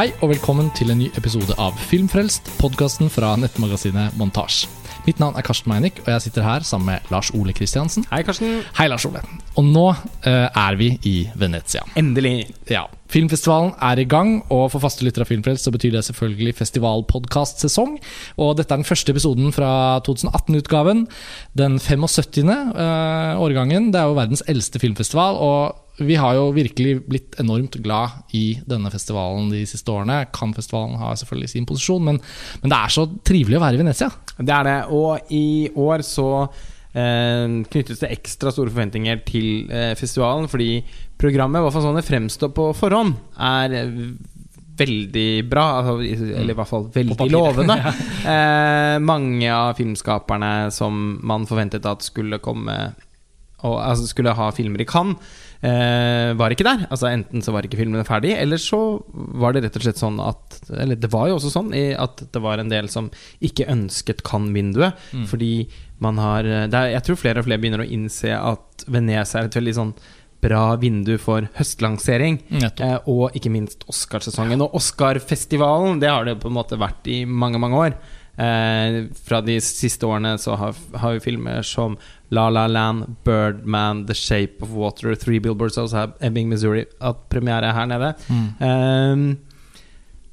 Hei og velkommen til en ny episode av Filmfrelst, podkasten fra nettmagasinet Montasj. Mitt navn er Karsten Meinick, og jeg sitter her sammen med Lars Ole Kristiansen. Hei, Karsten. Hei, Lars Ole. Og nå uh, er vi i Venezia. Endelig. Ja, Filmfestivalen er i gang, og for faste lyttere av Filmfrelst så betyr det selvfølgelig festivalpodkastsesong. Og dette er den første episoden fra 2018-utgaven. Den 75. Uh, årgangen. Det er jo verdens eldste filmfestival. og vi har jo virkelig blitt enormt glad i denne festivalen de siste årene. Cannes-festivalen har selvfølgelig sin posisjon, men, men, det er så trivelig å være i Venezia. Det er det, og i år så eh, knyttes det ekstra store forventninger til eh, festivalen, fordi programmet, i hvert fall sånn det fremstår på forhånd, er veldig bra. Altså, eller i hvert fall veldig lovende. eh, mange av filmskaperne som man forventet at skulle komme og, altså, skulle ha filmer i Cannes eh, var ikke der. Altså Enten så var ikke filmene ferdig, eller så var det rett og slett sånn at Eller det var jo også sånn at det var en del som ikke ønsket Cannes-vinduet. Mm. Fordi man har er, Jeg tror flere og flere begynner å innse at Venezia er et veldig sånn bra vindu for høstlansering. Eh, og ikke minst Oscarsesongen. Og Oscarfestivalen, det har det på en måte vært i mange, mange år. Eh, fra de siste årene så har, har vi filmer som La La Land, Birdman, The Shape of Water, Three Billboards også har Ebbing, Missouri, hatt premiere er her nede. Mm. Eh,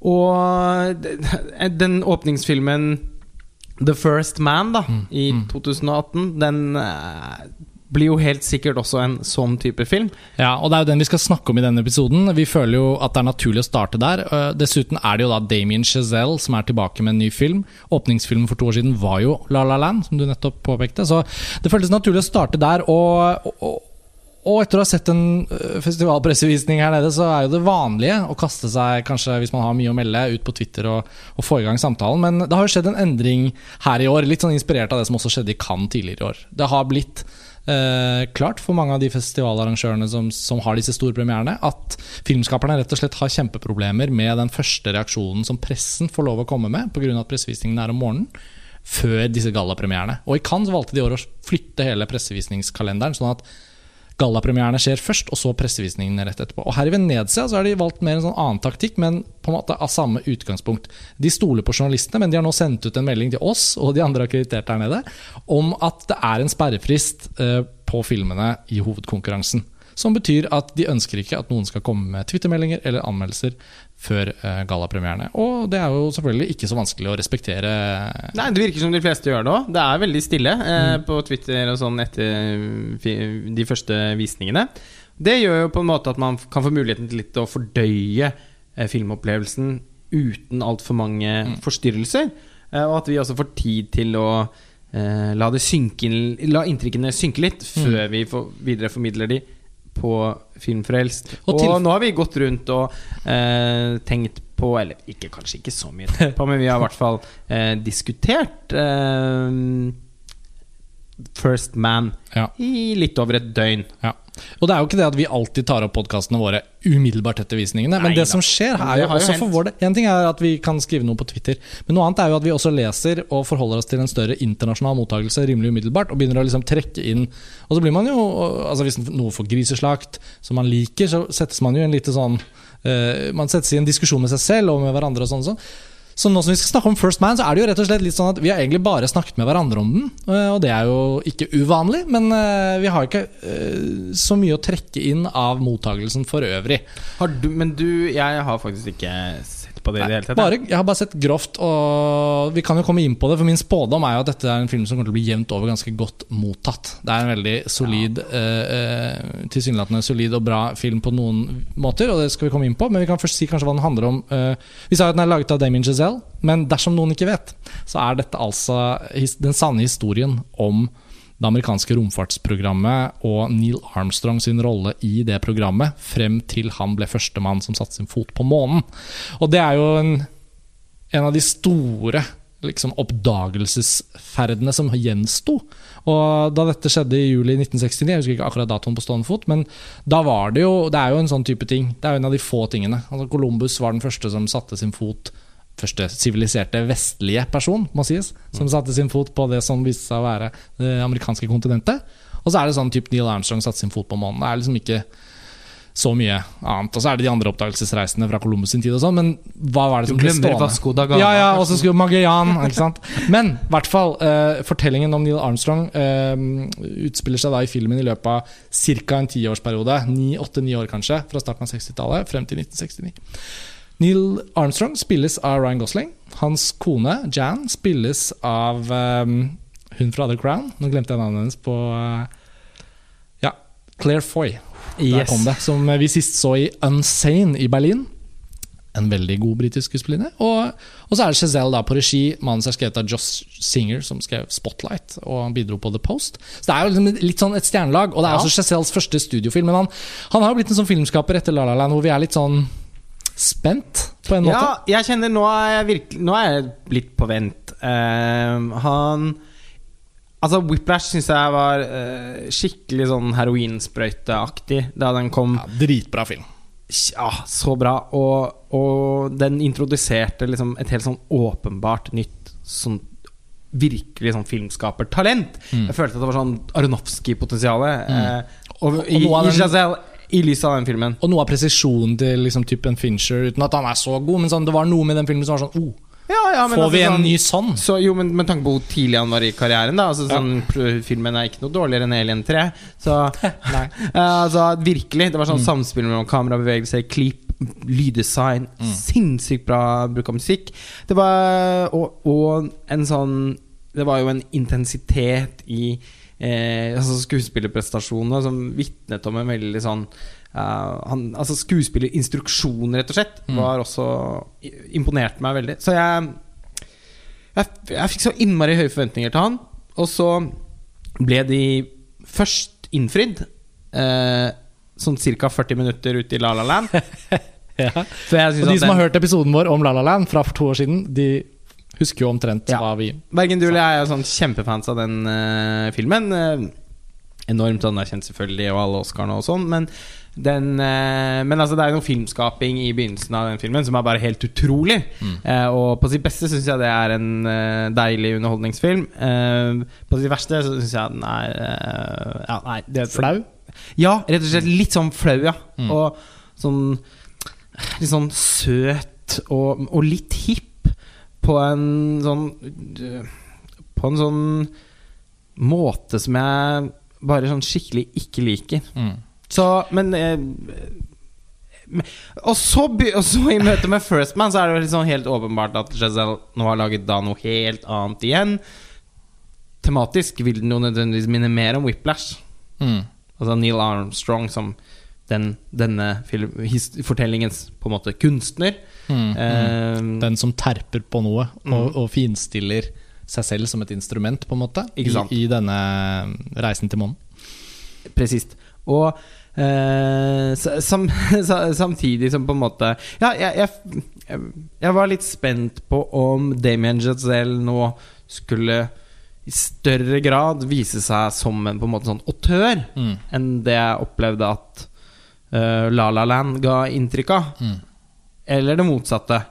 og den åpningsfilmen The First Man da mm. i 2018, mm. den uh, blir jo helt sikkert også en sånn type film. Ja, og det er jo den vi skal snakke om i denne episoden. Vi føler jo at det er naturlig å starte der. Eh, dessuten er det jo da Damien Chazelle som er tilbake med en ny film. Åpningsfilmen for to år siden var jo La La Land, som du nettopp påpekte. Så det føltes naturlig å starte der. og, og og etter å ha sett en eh, festivalpressevisning her nede, så er jo det vanlige å kaste seg, kanskje hvis man har mye å melde, ut på Twitter og, og få i gang samtalen. Men det har jo skjedd en endring her i år, litt sånn inspirert av det som også skjedde i Cannes tidligere i år. Det har blitt eh, klart for mange av de festivalarrangørene som, som har disse store premierene, at filmskaperne rett og slett har kjempeproblemer med den første reaksjonen som pressen får lov å komme med, pga. at pressevisningen er om morgenen før disse gallapremierene. Og i Cannes valgte de i år å flytte hele pressevisningskalenderen, sånn at gallapremierene skjer først, og så pressevisningene rett etterpå. Og Her i Venezia så har de valgt mer en sånn annen taktikk, men på en måte av samme utgangspunkt. De stoler på journalistene, men de har nå sendt ut en melding til oss og de andre akkrediterte her nede om at det er en sperrefrist eh, på filmene i hovedkonkurransen. Som betyr at de ønsker ikke at noen skal komme med twittermeldinger eller anmeldelser før uh, gallapremierene. Og det er jo selvfølgelig ikke så vanskelig å respektere. Nei, Det virker som de fleste gjør det òg. Det er veldig stille eh, mm. på Twitter og sånn etter de første visningene. Det gjør jo på en måte at man kan få muligheten til litt å fordøye eh, filmopplevelsen uten altfor mange mm. forstyrrelser. Eh, og at vi også får tid til å eh, la, synke, la inntrykkene synke litt mm. før mm. vi for, videreformidler de på Filmfrelst. Og, og nå har vi gått rundt og eh, tenkt på Eller ikke, kanskje ikke så mye på, men vi har i hvert fall eh, diskutert eh, First Man ja. i litt over et døgn. Ja. Og det er jo ikke det at vi alltid tar opp podkastene våre umiddelbart etter visningene. Men Nei, det som skjer er jo også for vår En ting er at vi kan skrive noe på Twitter, men noe annet er jo at vi også leser og forholder oss til en større internasjonal mottakelse rimelig umiddelbart, og begynner å liksom trekke inn Og så blir man jo Altså Hvis noe får griseslakt som man liker, så settes man jo en lite sånn uh, Man settes i en diskusjon med seg selv og med hverandre og sånn. sånn. Så nå som vi skal snakke om First Man, så er det jo rett og slett litt sånn at vi har egentlig bare snakket med hverandre om den. Eh, og det er jo ikke uvanlig, men eh, vi har ikke eh, så mye å trekke inn av mottagelsen for øvrig. Du, men du, jeg har faktisk ikke på det i det hele tatt? Bare, jeg har bare sett grovt, og vi kan jo komme inn på det. For min spådom er jo at dette er en film som kommer til å bli jevnt over ganske godt mottatt. Det er en veldig solid, ja. uh, tilsynelatende solid og bra film på noen måter, og det skal vi komme inn på. Men vi kan først si kanskje hva den handler om. Uh, vi sa at den er laget av Damien Giselle, men dersom noen ikke vet, så er dette altså den sanne historien om det amerikanske romfartsprogrammet og Neil Armstrong sin rolle i det programmet, frem til han ble førstemann som satte sin fot på månen. Og det er jo en, en av de store liksom, oppdagelsesferdene som gjensto. Og da dette skjedde i juli 1969, jeg husker ikke akkurat datoen på stående fot, men da var det jo Det er jo en sånn type ting. Det er jo en av de få tingene. Altså, Columbus var den første som satte sin fot første siviliserte vestlige person, må sies, som satte sin fot på det som viste seg å være det amerikanske kontinentet. Og så er det sånn type Neil Armstrong satte sin fot på månen. Det er liksom ikke så mye annet. Og så er det de andre oppdagelsesreisene fra Columbus sin tid og sånn, men hva var det som ble stående? Vasco da Gama. Ja, ja, og så skulle Magellan, ikke sant. Men i hvert fall, uh, fortellingen om Neil Armstrong uh, utspiller seg da i filmen i løpet av ca. en tiårsperiode. Åtte-ni år kanskje, fra starten av 60-tallet frem til 1969. Neil Armstrong spilles av Ryan Gosling. Hans kone, Jan, spilles av um, hun fra The Crown. Nå glemte jeg navnet hennes på uh, Ja, Claire Foy. Der Yes. kom det. Som vi sist så i Unsane i Berlin. En veldig god britisk skuespillerinne. Og, og så er det Chazelle da på regi. Manus er skrevet av Joss Singer, som skrev Spotlight, og han bidro på The Post. Så det er jo liksom litt sånn et stjernelag. Og det er Ja. også Chazelles første studiofilm. Men han, han har jo blitt en sånn filmskaper etter La La Land hvor vi er litt sånn spent, på en måte. Ja, jeg kjenner nå er jeg virkelig Nå er jeg litt på vent. Uh, han Altså, Whiplash syns jeg var uh, skikkelig sånn heroinsprøyteaktig da den kom. Ja, dritbra film. Ja, så bra. Og, og den introduserte liksom et helt sånn åpenbart nytt sånn virkelig sånn filmskapertalent. Mm. Jeg følte at det var sånn Aronofsky-potensialet. Eh, og, i, noe av i den- Chazelle, i lys av den filmen. Og noe av presisjonen til liksom typen Fincher, uten at han er så god, men sånn, det var noe med den filmen som var sånn oh, Ja, ja, men Får altså vi en sånn- ny sånn? Så jo, men Med tanke på hvor tidlig han var i karrieren, da altså, sånn, Filmen er ikke noe dårligere enn Alien 3. Så eh, altså, virkelig. Det var sånn samspill mellom kamerabevegelser, klipp, lyddesign. Sinnssykt bra bruk av musikk. Det var og, og en sånn Det var jo en intensitet i eh, altså skuespillerprestasjonene som vitnet om en veldig sånn eh, han, altså Skuespillerinstruksjon, rett og slett, Mm. var også imponerte meg veldig. Så jeg jeg, jeg fikk så innmari høye forventninger til han. Og så ble de først innfridd. Eh, sånn ca. 40 minutter ut i La La Land. Ja. Og de som har hørt episoden vår om La La Land fra for to år siden, de husker jo omtrent Ja. hva vi Bergen Dule er jo sånn kjempefans av den uh, filmen. Uh, enormt anerkjent, selvfølgelig, og alle Oscarene og sånn. Men, den, uh, men altså, det er jo noe filmskaping i begynnelsen av den filmen som er bare helt utrolig. Eh, og på sitt beste syns jeg det er en deilig underholdningsfilm. Eh, på sitt verste så syns jeg den er ja, nei, det, Flau? Ja, rett og slett litt sånn flau, ja. Mm. Og sånn Litt sånn søt og, og litt hipp på en sånn På en sånn måte som jeg bare sånn skikkelig ikke liker. Mm. Så, men eh, og, så, og så i møte med First Man Så er det liksom helt åpenbart at Giselle nå har laget da noe helt annet igjen. Tematisk vil den jo nødvendigvis minne mer om Whiplash. Mm. Altså Neil Armstrong som den, denne film, his, fortellingens på en måte kunstner. Mm. Eh, Den som terper på noe og, Mm. og finstiller seg selv som et instrument, på en måte, I, i denne reisen til månen. Presist. Og uh, sam, samtidig som på en måte Ja, jeg, jeg, jeg, jeg var litt spent på om Damien Giselle nå skulle i større grad vise seg som en på en måte sånn autør Mm. enn det jeg opplevde at eh, La La Land ga inntrykk av. Mm. Eller det motsatte.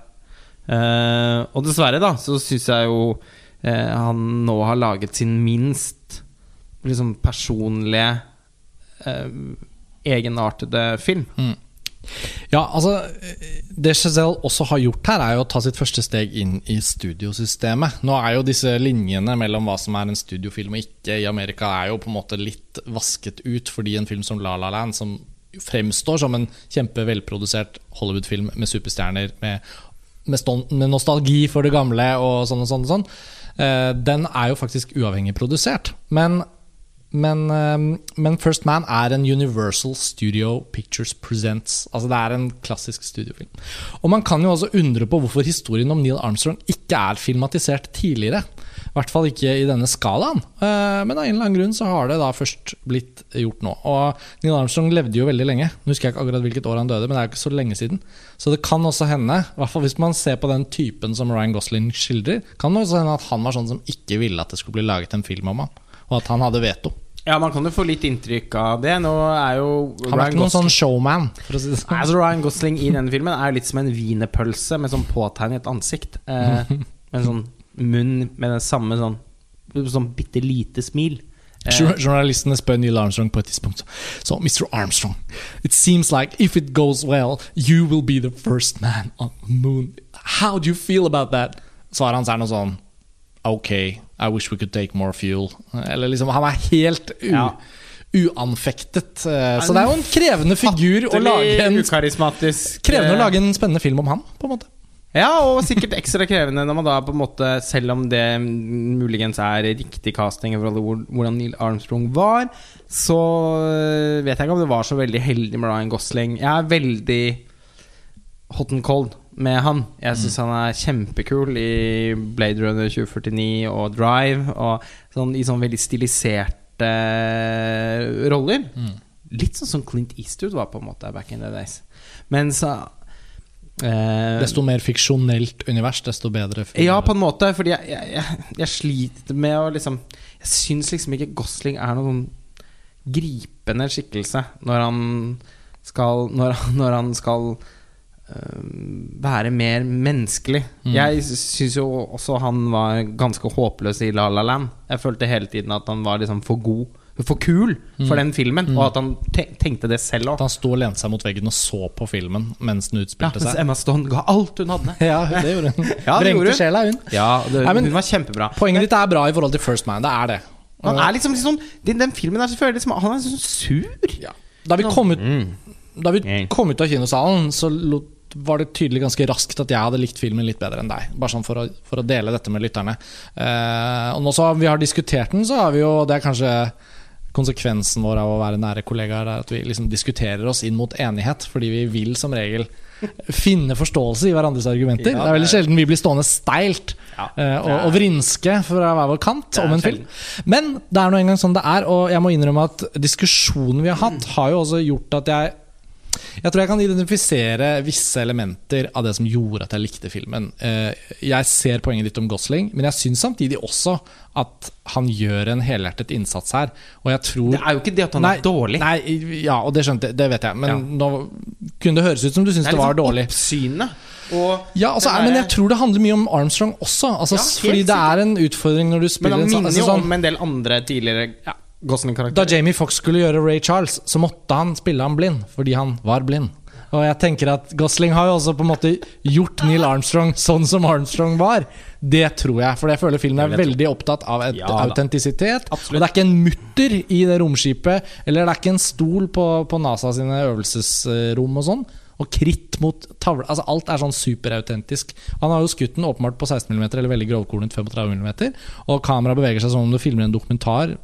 Uh, og dessverre, da, så syns jeg jo uh, han nå har laget sin minst liksom personlige egenartede film. Mm. Ja, altså Det Chazelle også har gjort her, er jo å ta sitt første steg inn i studiosystemet. Nå er jo disse linjene mellom hva som er en studiofilm og ikke i Amerika, er jo på en måte litt vasket ut, fordi en film som La La Land, som fremstår som en kjempevelprodusert Hollywood-film med superstjerner, med, med, stånd, med nostalgi for det gamle og sånn og sånn, og sånn Uh, den er jo faktisk uavhengig produsert. Men men, eh, men First Man er en Universal Studio Pictures Presents. Altså Det er en klassisk studiofilm. Og Man kan jo også undre på hvorfor historien om Neil Armstrong ikke er filmatisert tidligere. I hvert fall ikke i denne skalaen. Eh, Men av en eller annen grunn så har det da først blitt gjort nå. Og Neil Armstrong levde jo veldig lenge. Nå husker jeg ikke akkurat hvilket år han døde, men det er jo ikke så lenge siden. Så det kan også hende, i hvert fall hvis man ser på den typen som Ryan Gosling skildrer, kan det også hende at han var sånn som ikke ville at det skulle bli laget en film om ham. Og at han hadde veto. Ja, man kan jo få litt inntrykk av det. Nå er jo Han er ikke noen sånn showman, for å si det sånn. altså Ryan Gosling i denne filmen er litt som en wienerpølse med sånn påtegnet ansikt. Eh, med en sånn munn med den samme sånn Sånn bitte lite smil. Jour- Journalistene spør Neil Armstrong på et tidspunkt. Så, Mr. Armstrong, it seems like if it goes well, you will be the first man on the moon. How do you feel about that? Svaret hans er noe sånn Ok, I wish we could take more fuel. Eller liksom, han er helt u Ja. uanfektet. eh, Så det er jo en krevende figur å lage en, krevende å eh, lage en spennende film om han, på en måte. Ja, og sikkert ekstra krevende når man da på en måte Selv om det muligens er riktig casting i forhold til hvordan Neil Armstrong var, så øh, vet jeg ikke om det var så veldig heldig med Ryan Gosling. Jeg er veldig hot and cold med han. Jeg syns han er kjempekul i Blade Runner 2049 og Drive, og sånn, i sånn veldig stiliserte roller. Litt sånn som Clint Eastwood var på en måte back in the days. Men så eh, Desto mer fiksjonelt univers, desto bedre. ja, på en måte. Fordi jeg, jeg, jeg, jeg sliter med å liksom Jeg syns liksom ikke Gosling er noen gripende skikkelse når han skal Når, han- når han skal være mer menneskelig. Mm. Jeg syns jo også han var ganske håpløs i La La Land. Jeg følte hele tiden at han var liksom for god, for kul for den filmen, og at han te tenkte det selv At òg. han sto og lente seg mot veggen og så på filmen mens den utspilte ja, seg. Emma Stone ga alt hun hadde. Ja, det gjorde hun. Ja, Vrengte sjela, hun. Ja, det, Nei, men- hun var kjempebra. Poenget ditt er bra i forhold til First Man. Det er det. Han er liksom, liksom den, den filmen er selvfølgelig liksom, Han er sånn sur. Ja. Da vi kom ut, Mm. da vi Mm. kom ut av kinosalen, så lot, var det tydelig ganske raskt at jeg hadde likt filmen litt bedre enn deg. Bare sånn for å, for å dele dette med lytterne. Eh, og nå som vi har diskutert den, så har vi jo Det er kanskje konsekvensen vår av å være nære kollegaer, er at vi liksom diskuterer oss inn mot enighet. Fordi vi vil som regel finne forståelse i hverandres argumenter. Ja, det er veldig det er- sjelden vi blir stående steilt Ja, eh, og, er- og vrinske fra hver vår kant om en sjelden. film. Men det er nå engang sånn det er, og jeg må innrømme at diskusjonen vi har hatt, har jo også gjort at jeg jeg tror jeg kan identifisere visse elementer av det som gjorde at jeg likte filmen. Eh, Jeg ser poenget ditt om Gosling, men jeg syns samtidig også at han gjør en helhjertet innsats her. Og jeg tror Det er jo ikke det at han Nei, er dårlig. Nei, ja, og det skjønte jeg, det vet jeg. Men Ja. nå kunne det høres ut som du syntes det, var liksom dårlig. oppsynet. Ja, altså, den men jeg tror det handler mye om Armstrong også. Altså, Ja, fordi det er en utfordring når du Men han minner jo minner altså, jo sånn om en del andre tidligere Da. Jamie Fox skulle gjøre Ray Charles, så måtte han spille ham blind, fordi han var blind. Og jeg tenker at Gosling har jo også på en måte gjort Neil Armstrong sånn som Armstrong var. Det tror jeg, for jeg føler filmen er veldig opptatt av et Ja autentisitet. Og det er ikke en mutter i det romskipet, eller det er ikke en stol på, på NASA sine øvelsesrom og sånn. Og kritt mot tavle Altså Alt er sånn superautentisk. Han har jo skutt den åpenbart på 16 mm, eller veldig grovkornet 35 mm. Og kameraet beveger seg som om du filmer en dokumentar.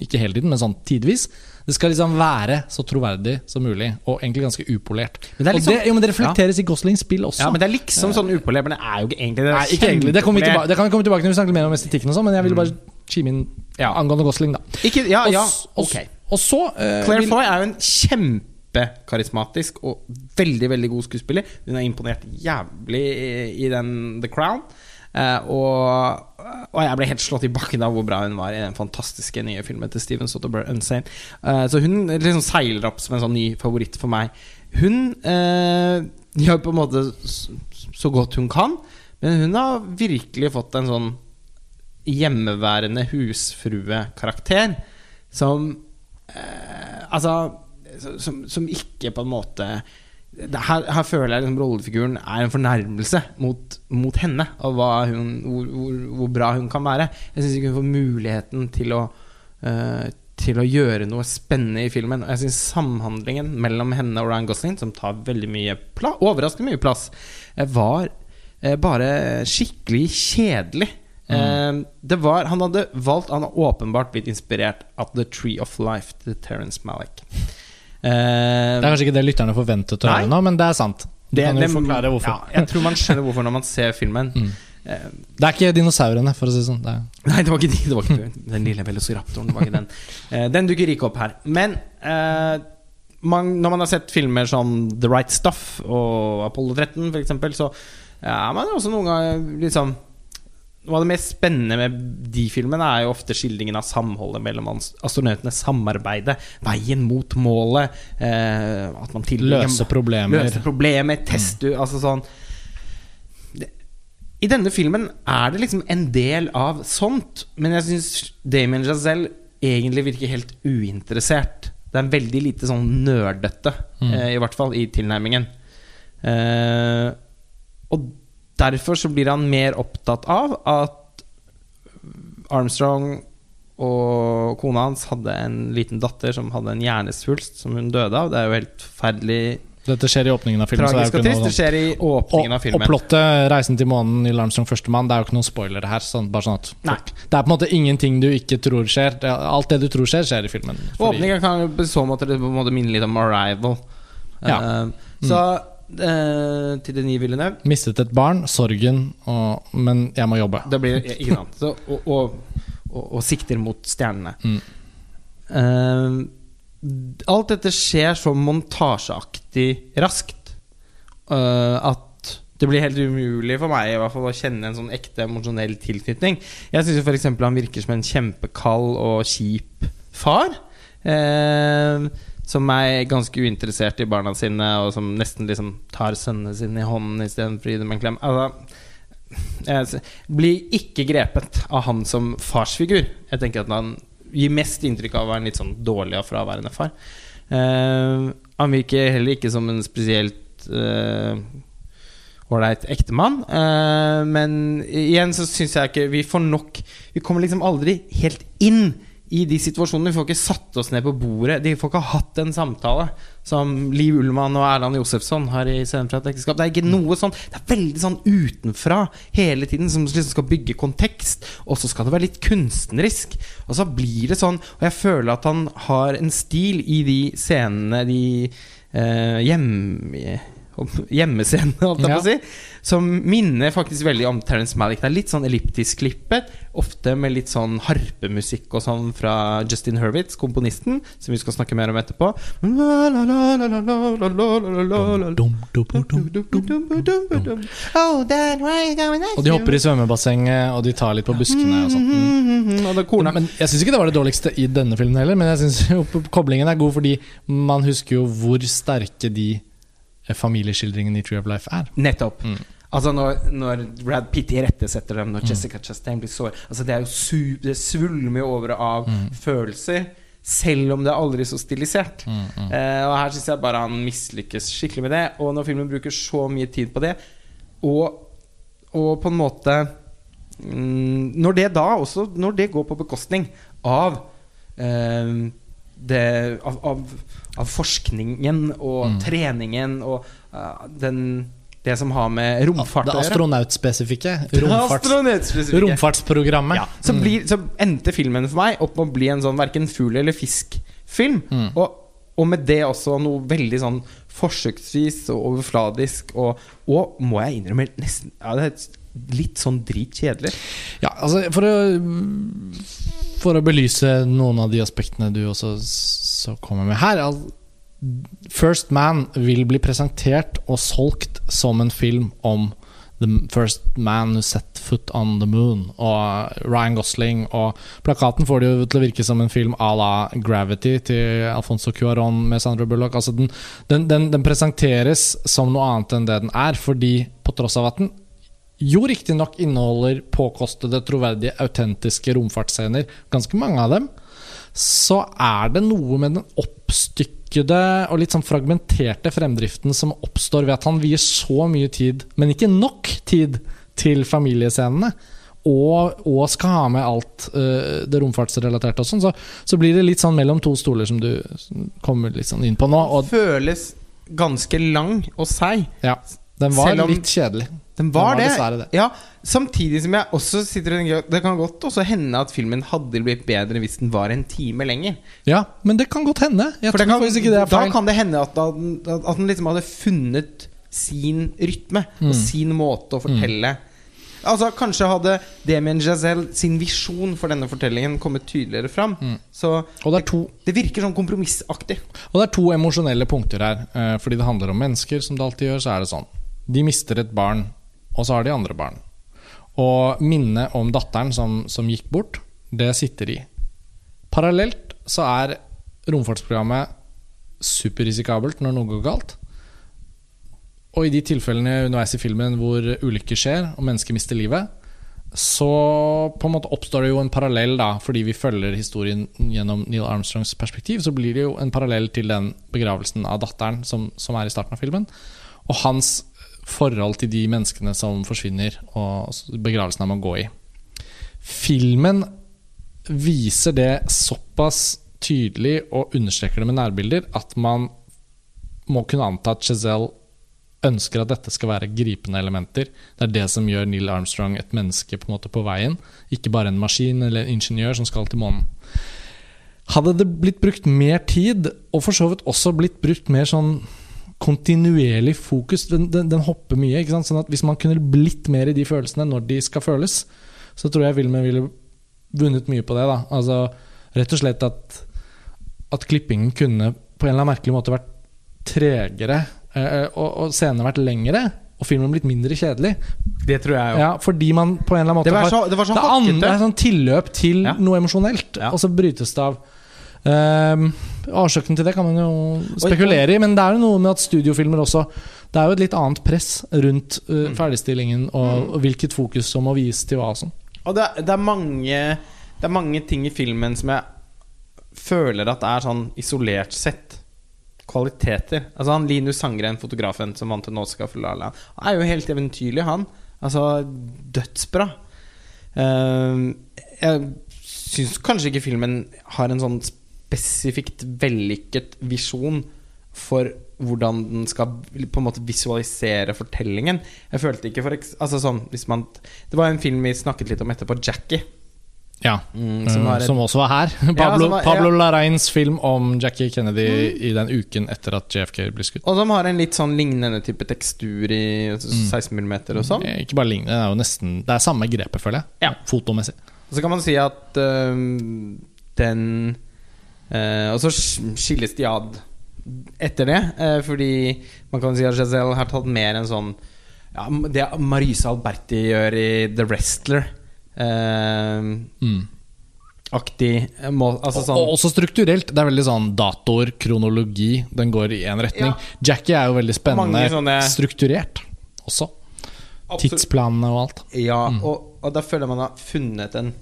Ikke hele tiden, men sånn tidvis. Det skal liksom være så troverdig som mulig, og egentlig ganske upolert. Men det liksom- det, jo, men det reflekteres i Goslings spill også. Ja, men det er liksom sånn upolert, men det er jo ikke egentlig det. Nei, ikke egentlig. Det, kommer vi tilbake, det kan vi komme tilbake til når vi snakker mer om estetikken, og sånn men jeg ville bare kime inn Ja. angående Gosling, da. Ikke, ja, Og ja, ok. og så uh, Claire vil- Foy er jo en kjempekarismatisk og veldig veldig god skuespiller. Hun har imponert jævlig i, i den The Crown. Eh, og, og jeg ble helt slått i bakken av hvor bra hun var i den fantastiske nye filmen til Steven Sotober, 'Unsane'. Uh, så hun liksom seiler opp som en sånn ny favoritt for meg. Hun uh, gjør på en måte så godt hun kan, men hun har virkelig fått en sånn hjemmeværende husfruekarakter som uh, Altså som, som ikke på en måte her, her føler jeg liksom rollefiguren er en fornærmelse mot, mot henne, og hva hun, hvor, hvor, hvor bra hun kan være. Jeg syns ikke hun får muligheten til å uh, til å gjøre noe spennende i filmen. Og jeg syns samhandlingen mellom henne og Ryan Gosling, som tar veldig mye plass, overraskende mye plass, eh, var uh, bare skikkelig kjedelig. Eh, det var, han hadde valgt Han har åpenbart blitt inspirert av The Tree of Life til Terence Malick. Eh, Det er kanskje ikke det lytterne forventet å høre nå, men det er sant. Du kan jo det- forklare hvorfor. Ja, jeg tror man skjønner hvorfor når man ser filmen. Mm. Eh, Det er ikke dinosaurene, for å si det sånn. Det sånn. Nei, det var ikke de. Det var ikke den lille velociraptoren. Det var ikke den. Eh, den dukker ikke opp her. Men eh, man, når man har sett filmer som The Right Stuff og Apollo 13 f.eks., så er man også noen ganger liksom Noe av det mest spennende med de filmene er jo ofte skildringen av samholdet mellom astronautene. Samarbeidet, veien mot målet. Eh, at man tilbringer- løse problemer. Løse problemer, teste Altså sånn I denne filmen er det liksom en del av sånt, men jeg syns Damien Jazelle egentlig virker helt uinteressert. Det er veldig lite sånn nerdete, Mm. eh, i hvert fall i tilnærmingen. Eh, og derfor så blir han mer opptatt av at Armstrong og kona hans hadde en liten datter som hadde en hjernesvulst som hun døde av. Det er jo helt forferdelig Dette skjer i åpningen av filmen. tragisk og trist. Det skjer i åpningen åpningen av filmen. og plottet 'Reisen til månen' Neil Armstrong førstemann, det er jo ikke noen spoilere her. Sånn, bare sånn at Nei. Det er på en måte ingenting du ikke tror skjer. Alt det du tror skjer, skjer i filmen. Fordi- Åpningen kan jo på så måte, på en måte minne litt om Arrival. Ja. Eh, så eh, til Denis Villeneuve Mistet et barn, sorgen, og, men jeg må jobbe. Det blir Ikke sant. Så, og, og, og, og sikter mot stjernene. Mm. Eh, alt dette skjer så montasjeaktig raskt eh, at det blir helt umulig for meg i hvert fall å kjenne en sånn ekte emosjonell tilknytning. Jeg syns f.eks. han virker som en kjempekald og kjip far. eh, som er ganske uinteressert i barna sine, og som nesten liksom tar sønnene sine i hånden istedenfor å gi dem en klem. Altså, blir ikke grepet av han som farsfigur. Jeg tenker at han gir mest inntrykk av å være en litt sånn dårlig og fraværende far. Uh, han virker heller ikke som en spesielt ålreit uh, ektemann. Uh, men igjen så syns jeg ikke vi får nok Vi kommer liksom aldri helt inn i de situasjonene. Vi får ikke satt oss ned på bordet. De får ikke hatt en samtale som Liv Ullmann og Erland Josefsson har i Scenen fra et ekteskap. Det er ikke noe sånn Det er veldig sånn utenfra hele tiden, som liksom skal bygge kontekst. Og så skal det være litt kunstnerisk. Og så blir det sånn Og jeg føler at han har en stil i de scenene, de eh, hjem, hjemmescenene, holdt jeg på Ja. å si, som minner faktisk veldig om Terence Malick. Det er litt sånn elliptisk klippet, ofte med litt sånn harpemusikk og sånn fra Justin Hurwitz, komponisten, som vi skal snakke mer om etterpå. Oh, Dad, why are you going next Og de hopper i svømmebassenget, og de tar litt på buskene og sånt. Mm. Men Jeg syns ikke det var det dårligste i denne filmen heller, men jeg synes koblingen er god fordi man husker jo hvor sterke de familieskildringene i Tree of Life er. Nettopp. Mm. Altså når, når Brad Pitt irettesetter dem, når Jessica Chastain blir sår altså Det er jo su Det svulmer jo over av følelser, selv om det er aldri så stilisert. Eh, og her syns jeg bare han mislykkes skikkelig med det. Og når filmen bruker så mye tid på det, og, og på en måte mm, Når det da også Når det går på bekostning av eh, det, av, av, av forskningen og treningen og uh, den, det som har med romfart Det å gjøre. astronautspesifikke. Romfarts, Astronautspesifikke. romfartsprogrammet. Ja, så, blir, så endte filmen for meg opp med å bli en sånn verken fugl eller fisk-film. Mm. Og, og med det også noe veldig sånn forsøksvis og overfladisk og, og må jeg innrømme, nesten ja, det er litt sånn dritkjedelig. Ja, altså for å, for å belyse noen av de aspektene du også så kommer med her altså, First Man vil bli presentert og solgt som en film om The First Man Who Set Foot on the Moon og Ryan Gosling. Og plakaten får det jo til å virke som en film à la Gravity til Alfonso Cuaron med Sandra Bullock. Altså den, den, den, den presenteres som noe annet enn det den er, fordi på tross av at den jo riktignok inneholder påkostede, troverdige, autentiske romfartsscener, ganske mange av dem, så er det noe med den oppstykkede og litt sånn fragmenterte fremdriften som oppstår ved at han vier så mye tid, men ikke nok tid, til familiescenene. Og, og skal ha med alt uh, det romfartsrelaterte og sånn, så, så blir det litt sånn mellom to stoler, som du kommer litt sånn inn på nå. Og Føles ganske lang og seig. ja, den var om- litt kjedelig. Den var, Den var det. det. Ja, Samtidig som jeg også sitter og tenker Det kan godt også hende at filmen hadde blitt bedre hvis den var en time lenger. Ja, men det kan godt hende. Kan, da kan det hende at, den- at den liksom hadde funnet sin rytme Mm. og sin måte å fortelle Altså Kanskje hadde Damien Giselle sin visjon for denne fortellingen kommet tydeligere fram. Mm. Så det to det virker sånn kompromissaktig. Og det er to emosjonelle punkter her. Eh, fordi det handler om mennesker, som det alltid gjør. Så er det sånn De mister et barn, og så har de andre barn. Og minnet om datteren som, som gikk bort, det sitter i. Parallelt så er romfartsprogrammet superrisikabelt når noe går galt. Og i de tilfellene underveis i filmen hvor ulykker skjer, og mennesker mister livet, så på en måte oppstår det jo en parallell, da, fordi vi følger historien gjennom Neil Armstrongs perspektiv. Så blir det jo en parallell til den begravelsen av datteren som, som er i starten av filmen. Og hans forhold til de menneskene som forsvinner, og begravelsen han må gå i. Filmen viser det såpass tydelig og understreker det med nærbilder at man må kunne anta at Giselle ønsker at dette skal være gripende elementer. Det er det som gjør Neil Armstrong et menneske på, en måte på veien, ikke bare en maskin eller en ingeniør som skal til månen. Hadde det blitt brukt mer tid, og for så vidt også blitt brukt mer sånn kontinuerlig fokus Den, den, den hopper mye. Sånn at Hvis man kunne blitt mer i de følelsene når de skal føles, så tror jeg filmen ville vunnet mye på det. da Altså Rett og slett at, at klippingen kunne på en eller annen merkelig måte vært tregere Eh, og, og scenene vært lengre, og filmen blitt mindre kjedelig. Det tror jeg jo. Ja, fordi man på en eller annen måte Det var så, det var så har Det er sånn tilløp til Ja. noe emosjonelt, Ja. og så brytes det av. Um, årsaken til det kan man jo spekulere i, men det er jo noe med at studiofilmer også Det er jo et litt annet press rundt uh, Mm. ferdigstillingen og, og hvilket fokus som må vies til hva sånn. Og det, er- det, er mange, det er mange ting i filmen som jeg føler at er sånn isolert sett kvaliteter. Altså han Linus Sangren, fotografen som vant en Oscar for La La han er jo helt eventyrlig, han. Altså dødsbra. Uh, jeg syns kanskje ikke filmen har en sånn spesifikt vellykket visjon for hvordan den skal på en måte visualisere fortellingen. Jeg følte ikke for altså sånn man Det var en film vi snakket litt om etterpå, 'Jackie'. Ja, Mm, som, som også var her. Pablo, ja, var- Pablo Larains film om Jackie Kennedy i den uken etter at JFK ble skutt. Og som har en litt sånn lignende type tekstur i 16 mm og sånn. Eh, Ikke bare lignende, det er jo nesten Det er samme grepet, føler jeg. Ja. Fotomessig. Og så kan man si at øh, den øh, Og så skilles de ad etter det, øh, fordi man kan si at Giselle har tatt mer en sånn ja, Det Marisa Alberti gjør i The Wrestler. øhm, Mm. aktig må, Altså sånn og også strukturelt. Det er veldig sånn dator, kronologi. Den går i én retning. Ja. Jackie er jo veldig spennende sånne- strukturert også. absolutt- Tidsplanene og alt. Ja, Mm. og, og da føler man har funnet en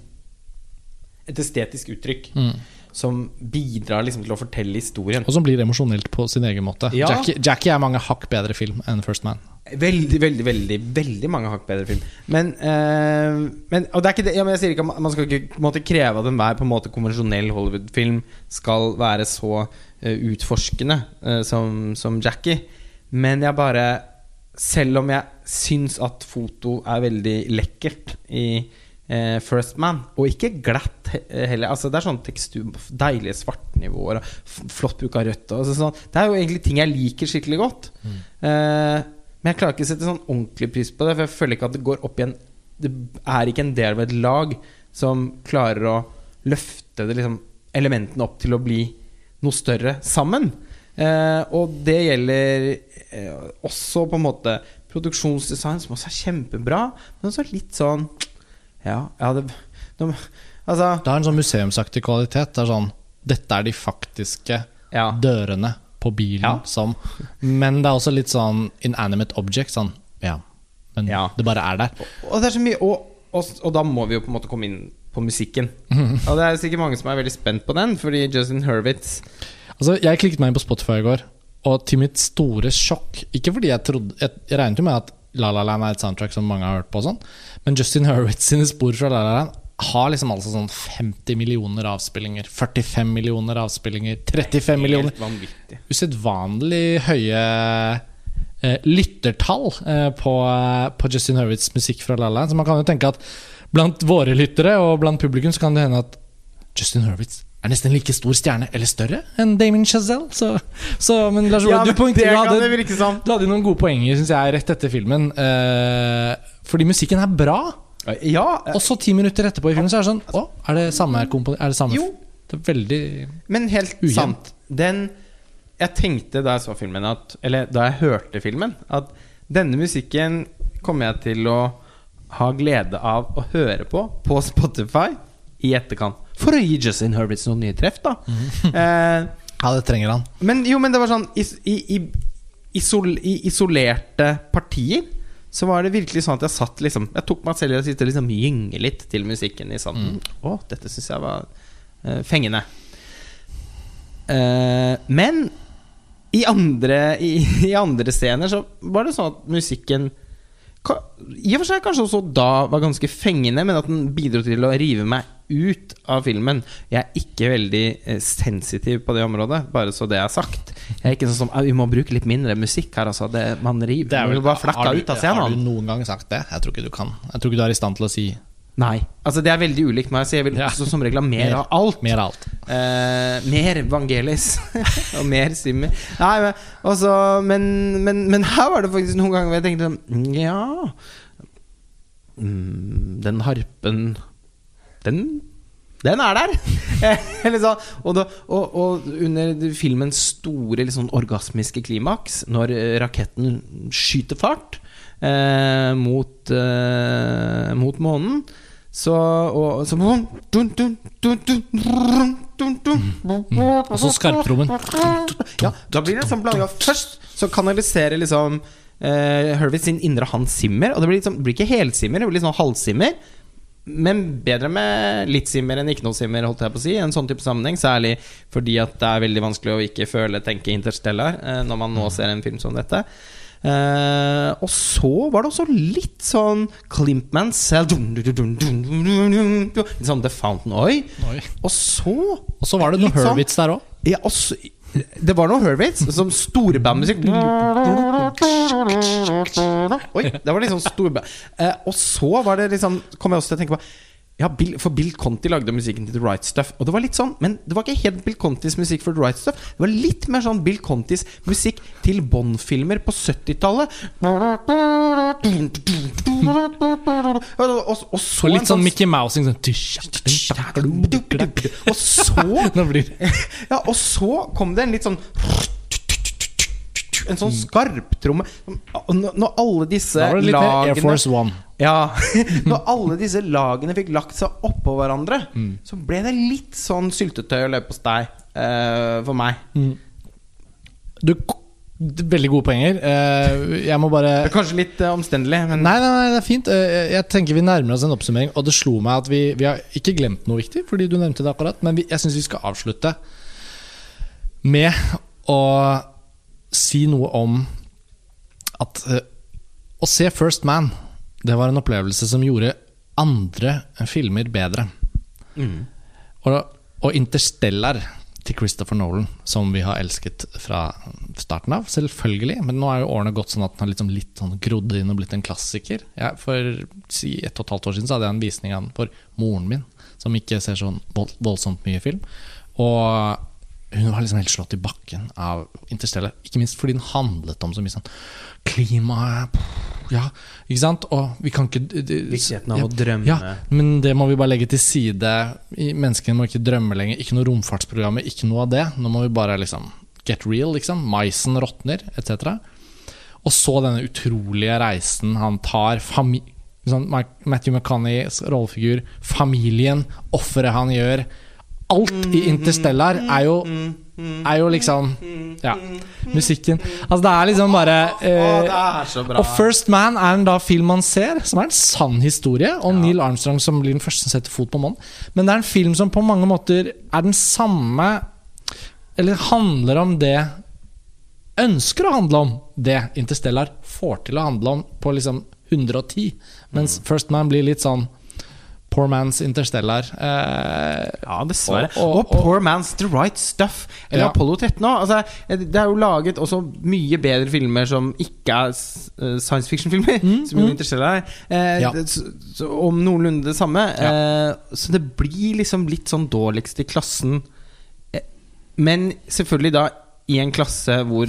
et estetisk uttrykk Mm. Som bidrar liksom til å fortelle historien. Og som blir emosjonelt på sin egen måte. Ja. Jackie, Jackie er mange hakk bedre film enn First Man. Veldig, veldig, veldig veldig mange hakk bedre film. Men, eh, men Og det er ikke det ja, men Jeg sier ikke at man skal ikke måtte kreve at enhver på en måte konvensjonell Hollywood-film skal være så eh, utforskende eh, som, som Jackie. Men jeg bare Selv om jeg syns at foto er veldig lekkert i eh, First Man, og ikke glatt heller. Altså Det er sånn tekstur, deilige svartnivåer flott bruk av rødt. Og sånn. Det er jo egentlig ting jeg liker skikkelig godt. Eh, men jeg klarer ikke å sette sånn ordentlig pris på det, for jeg føler ikke at det går opp i en Det er ikke en del av et lag som klarer å løfte det, liksom, elementene opp til å bli noe større sammen. Eh, og det gjelder eh, også på en måte produksjonsdesign, som også er kjempebra, men også litt sånn Ja, ja det, de, Altså Det har en sånn museumsaktig kvalitet. Det er sånn Dette er de faktiske Ja. dørene på bilen Ja. som Men det er også litt sånn inanimate object. Sånn, ja. Men Ja. det bare er der. Og det er så mye og, og, og da må vi jo på en måte komme inn på musikken. Og det er sikkert mange som er veldig spent på den, fordi Justin Hurwitz Altså, jeg klikket meg inn på Spotify i går, og til mitt store sjokk Ikke fordi jeg trodde Jeg, jeg regnet jo med at La La Land er et soundtrack som mange har hørt på, sånn men Justin Hurwitz sine spor fra La La Land har liksom altså sånn 50 millioner avspillinger, 45 millioner avspillinger, 35 millioner. Usedvanlig høye eh, lyttertall eh, på, på Justin Hurwitz musikk fra La La Land. Så man kan jo tenke at blant våre lyttere og blant publikum så kan det hende at Justin Hurwitz er nesten like stor stjerne, eller større, enn Damien Chazelle. Så, så, men Lars Ole, Ja, du, du, hadde, sånn. du hadde noen gode poenger synes jeg, rett etter filmen. Eh, fordi musikken er bra. Ja, Og så ti minutter etterpå i filmen så er det sånn Å, er det samme kompon... Er det samme Jo. Det er veldig men helt ujent. sant. Den Jeg tenkte da jeg så filmen, at Eller da jeg hørte filmen, at denne musikken kommer jeg til å ha glede av å høre på på Spotify i etterkant. For å gi Justin Hurwitz noen nye treff, da. eh, Ja, det trenger han. Men jo, men det var sånn I, i, i, isol, I isolerte partier så var det virkelig sånn at jeg satt liksom Jeg tok meg selv i å sitte og liksom gynge litt til musikken i sanden. Å, dette syns jeg var uh, fengende. Uh, men i andre, i, i andre scener så var det sånn at musikken I og for seg kanskje også da var ganske fengende, men at den bidro til å rive meg ut av filmen. Jeg er ikke veldig eh, sensitiv på det området, bare så det er sagt. Jeg er ikke sånn som Vi må bruke litt mindre musikk her, altså. Det, man river Det er vel- bare flakka har du- ut av scenen. Har du noen gang sagt det? Jeg tror ikke du kan. Jeg tror ikke du er i stand til å si Nei. Altså, det er veldig ulikt meg, så jeg vil også som regel ha mer av alt. mer av alt. Eh, mer Vangelis og mer Simmer. Nei, men, også, men, men, men her var det faktisk noen ganger hvor jeg tenkte sånn Ja mm, Den harpen Den den er der! Eller sånn, og, da, og, og under filmens store liksom, orgasmiske klimaks, når eh, raketten skyter fart eh, mot, eh, mot månen så, og, så. Og så skarptrommen. Ja, da blir det sånn blanda. Først så kanaliserer liksom uh, Hervis sin indre Hans Zimmer. Og det blir, liksom, det blir ikke helsimmer, det blir litt sånn halvsimmer. Men bedre med litt simmer enn ikke noe simmer, holdt jeg på å si. En sånn type sammenheng Særlig fordi at det er veldig vanskelig å ikke føle, tenke interstellar eh, når man nå ser en film som dette. Eh, og så var det også litt sånn Klimpman Litt sånn The Fountain Oi. Oi. Og så Og så var det noe sånn- der òg. ja, det var noe Herbates, som storbandmusikk. Oi, det var liksom storband. Eh, og så var det liksom kom jeg også til å tenke på ja, Bill, For Bill Conti lagde musikken til The Right Stuff. Og det var litt sånn Men det var ikke helt Bill Contis musikk for The Right Stuff. Det var litt mer sånn Bill Contis musikk til Bond-filmer på 70-tallet. Og, og, så Og litt sånn Mickey Mousing. Sånn. Og så Ja, og så kom det en litt sånn En sånn skarptromme. Når alle disse Da var det litt lagene Air Force One. Ja, Når alle disse lagene fikk lagt seg oppå hverandre, så ble det litt sånn syltetøy og leverpostei uh, for meg. Du, veldig gode poenger. Eh, Jeg må bare Det er kanskje litt eh, omstendelig, men Nei, nei, nei, det er fint. Eh, Jeg tenker vi nærmer oss en oppsummering, og det slo meg at vi, vi har ikke glemt noe viktig, fordi du nevnte det akkurat, men vi, jeg syns vi skal avslutte med å si noe om at uh, å se First Man, det var en opplevelse som gjorde andre filmer bedre. Og, og Interstellar til Christopher Nolan, som vi har elsket fra starten av, selvfølgelig. Men nå er jo årene gått sånn at den har liksom litt sånn grodd inn og blitt en klassiker. Ja, for si et og et halvt år siden så hadde jeg en visning av den for moren min, som ikke ser sånn vold, voldsomt mye film. Og hun var liksom helt slått i bakken av Interstellar. Ikke minst fordi den handlet om så mye sånn klima Ja, ikke sant? Og vi kan ikke Viktigheten av ja, å drømme. Ja, men det må vi bare legge til side. Menneskene må ikke drømme lenger. Ikke noe romfartsprogrammer, ikke noe av det. Nå må vi bare liksom get real, liksom. Maisen råtner, etc. Og så denne utrolige reisen han tar. Fami sånn Matthew McConneys rollefigur, familien, offeret han gjør. Alt i Interstellar er jo Er jo liksom Ja, musikken. Altså, det er liksom bare eh, og First Man er en da film man ser, som er en sann historie om Neil Armstrong som blir den første som setter fot på månen. Men det er en film som på mange måter er den samme Eller handler om det Ønsker å handle om det Interstellar får til å handle om på liksom 110. Mens First Man blir litt sånn Poor man's Interstellar. Eh, Ja, dessverre. Og- Og, og- og- Poor Man's The Right Stuff. Eller Ja. Apollo 13 òg. Altså, det er jo laget også mye bedre filmer som ikke er eh, science fiction-filmer. som jo Interstellar er. Eh, Ja. om noenlunde det samme. Ja. Eh, så det blir liksom litt sånn dårligst i klassen. Eh, men selvfølgelig da i en klasse hvor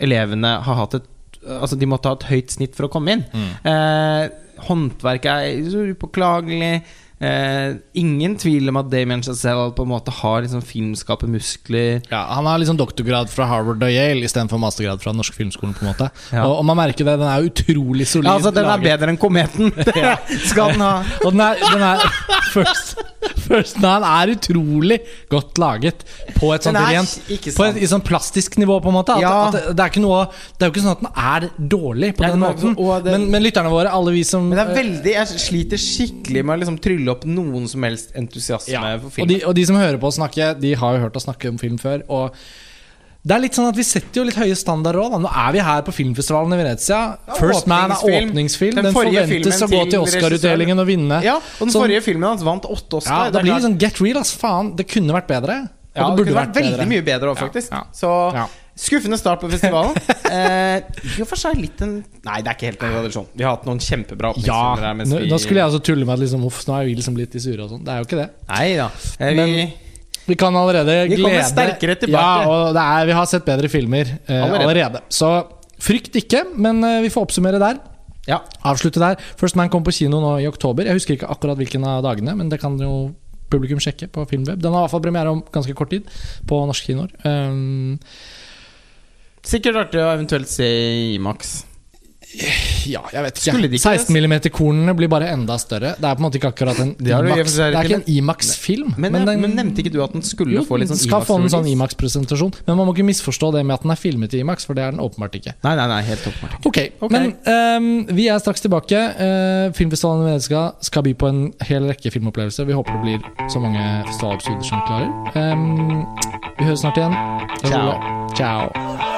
elevene har hatt et Altså de måtte ha et høyt snitt for å komme inn. Eh, håndverket er så upåklagelig. Eh, ingen tvil om at Damien Chazelle på en måte har liksom filmskape muskler. Ja, Han har liksom doktorgrad fra Harvard og Yale istedenfor mastergrad fra Den norske filmskolen. på en måte Ja. og, og man merker det, den er utrolig solid. Ja, altså Den er laget. bedre enn Kometen! Det skal den ha. Og den er, den er first, First Man er utrolig godt laget på et sånt rent På et sånn plastisk nivå, på en måte. At, Ja. at det, er noe Det er jo ikke sånn at den er dårlig på den måten. men, men lytterne våre, alle vi som Men det er veldig Jeg sliter skikkelig med å liksom trylle opp noen som helst entusiasme Ja, for og film. de, og de som hører på oss snakke, de har jo hørt oss snakke om film før. Og det er litt sånn at Vi setter jo litt høye standarder òg. Nå er vi her på filmfestivalen i Venezia. Ja, First Man er åpningsfilm. Den Den, forventes å gå til Oscar-utdelingen og vinne. ja, og den Sånn- forrige filmen hans vant åtte Ja, Oscar. Da Det er blir det sånn get real, ass. Faen, det kunne vært bedre. Og ja, det, burde kunne vært veldig bedre. mye bedre òg, Ja, faktisk. ja. Så Ja. Skuffende start på festivalen. eh, I og for seg litt en Nei, det er ikke helt en tradisjon. Vi har hatt noen kjempebra Ja, her. mens nå, vi- nå skulle jeg altså tulle med at liksom, uff, nå er vi liksom litt i sure og sånn. Det er jo ikke det. Nei da. Eh, Men- vi, Vi kan allerede Vi kommer sterkere tilbake. Ja, og det er, vi har sett bedre filmer eh, Allerede. allerede. Så frykt ikke, men eh, vi får oppsummere der. ja. Avslutte der. First Man kom på kino nå i oktober. Jeg husker ikke akkurat hvilken av dagene, men det kan jo publikum sjekke på Filmweb. Den har i hvert fall premiere om ganske kort tid på norske kinoer. Um, Sikkert artig å eventuelt se i Imax. ja, jeg vet ikke. ikke 16 mm-kornene blir bare enda større. Det er på en måte ikke akkurat en IMAX. Det er ikke en Imax-film. Men, men, nevnte ikke du at den skulle jo, få litt sånn skal få en sånn? Imax-presentasjon. Men man må ikke misforstå det med at den er filmet i Imax, for det er den åpenbart ikke. Nei, nei, nei, helt åpenbart. Ok, Ok. men um, vi er straks tilbake. Uh, Filmfestivalen i Venezia skal by på en hel rekke filmopplevelser. Vi håper det blir så mange festivalepisoder som vi klarer. Um, vi høres snart igjen. Ciao. Ciao.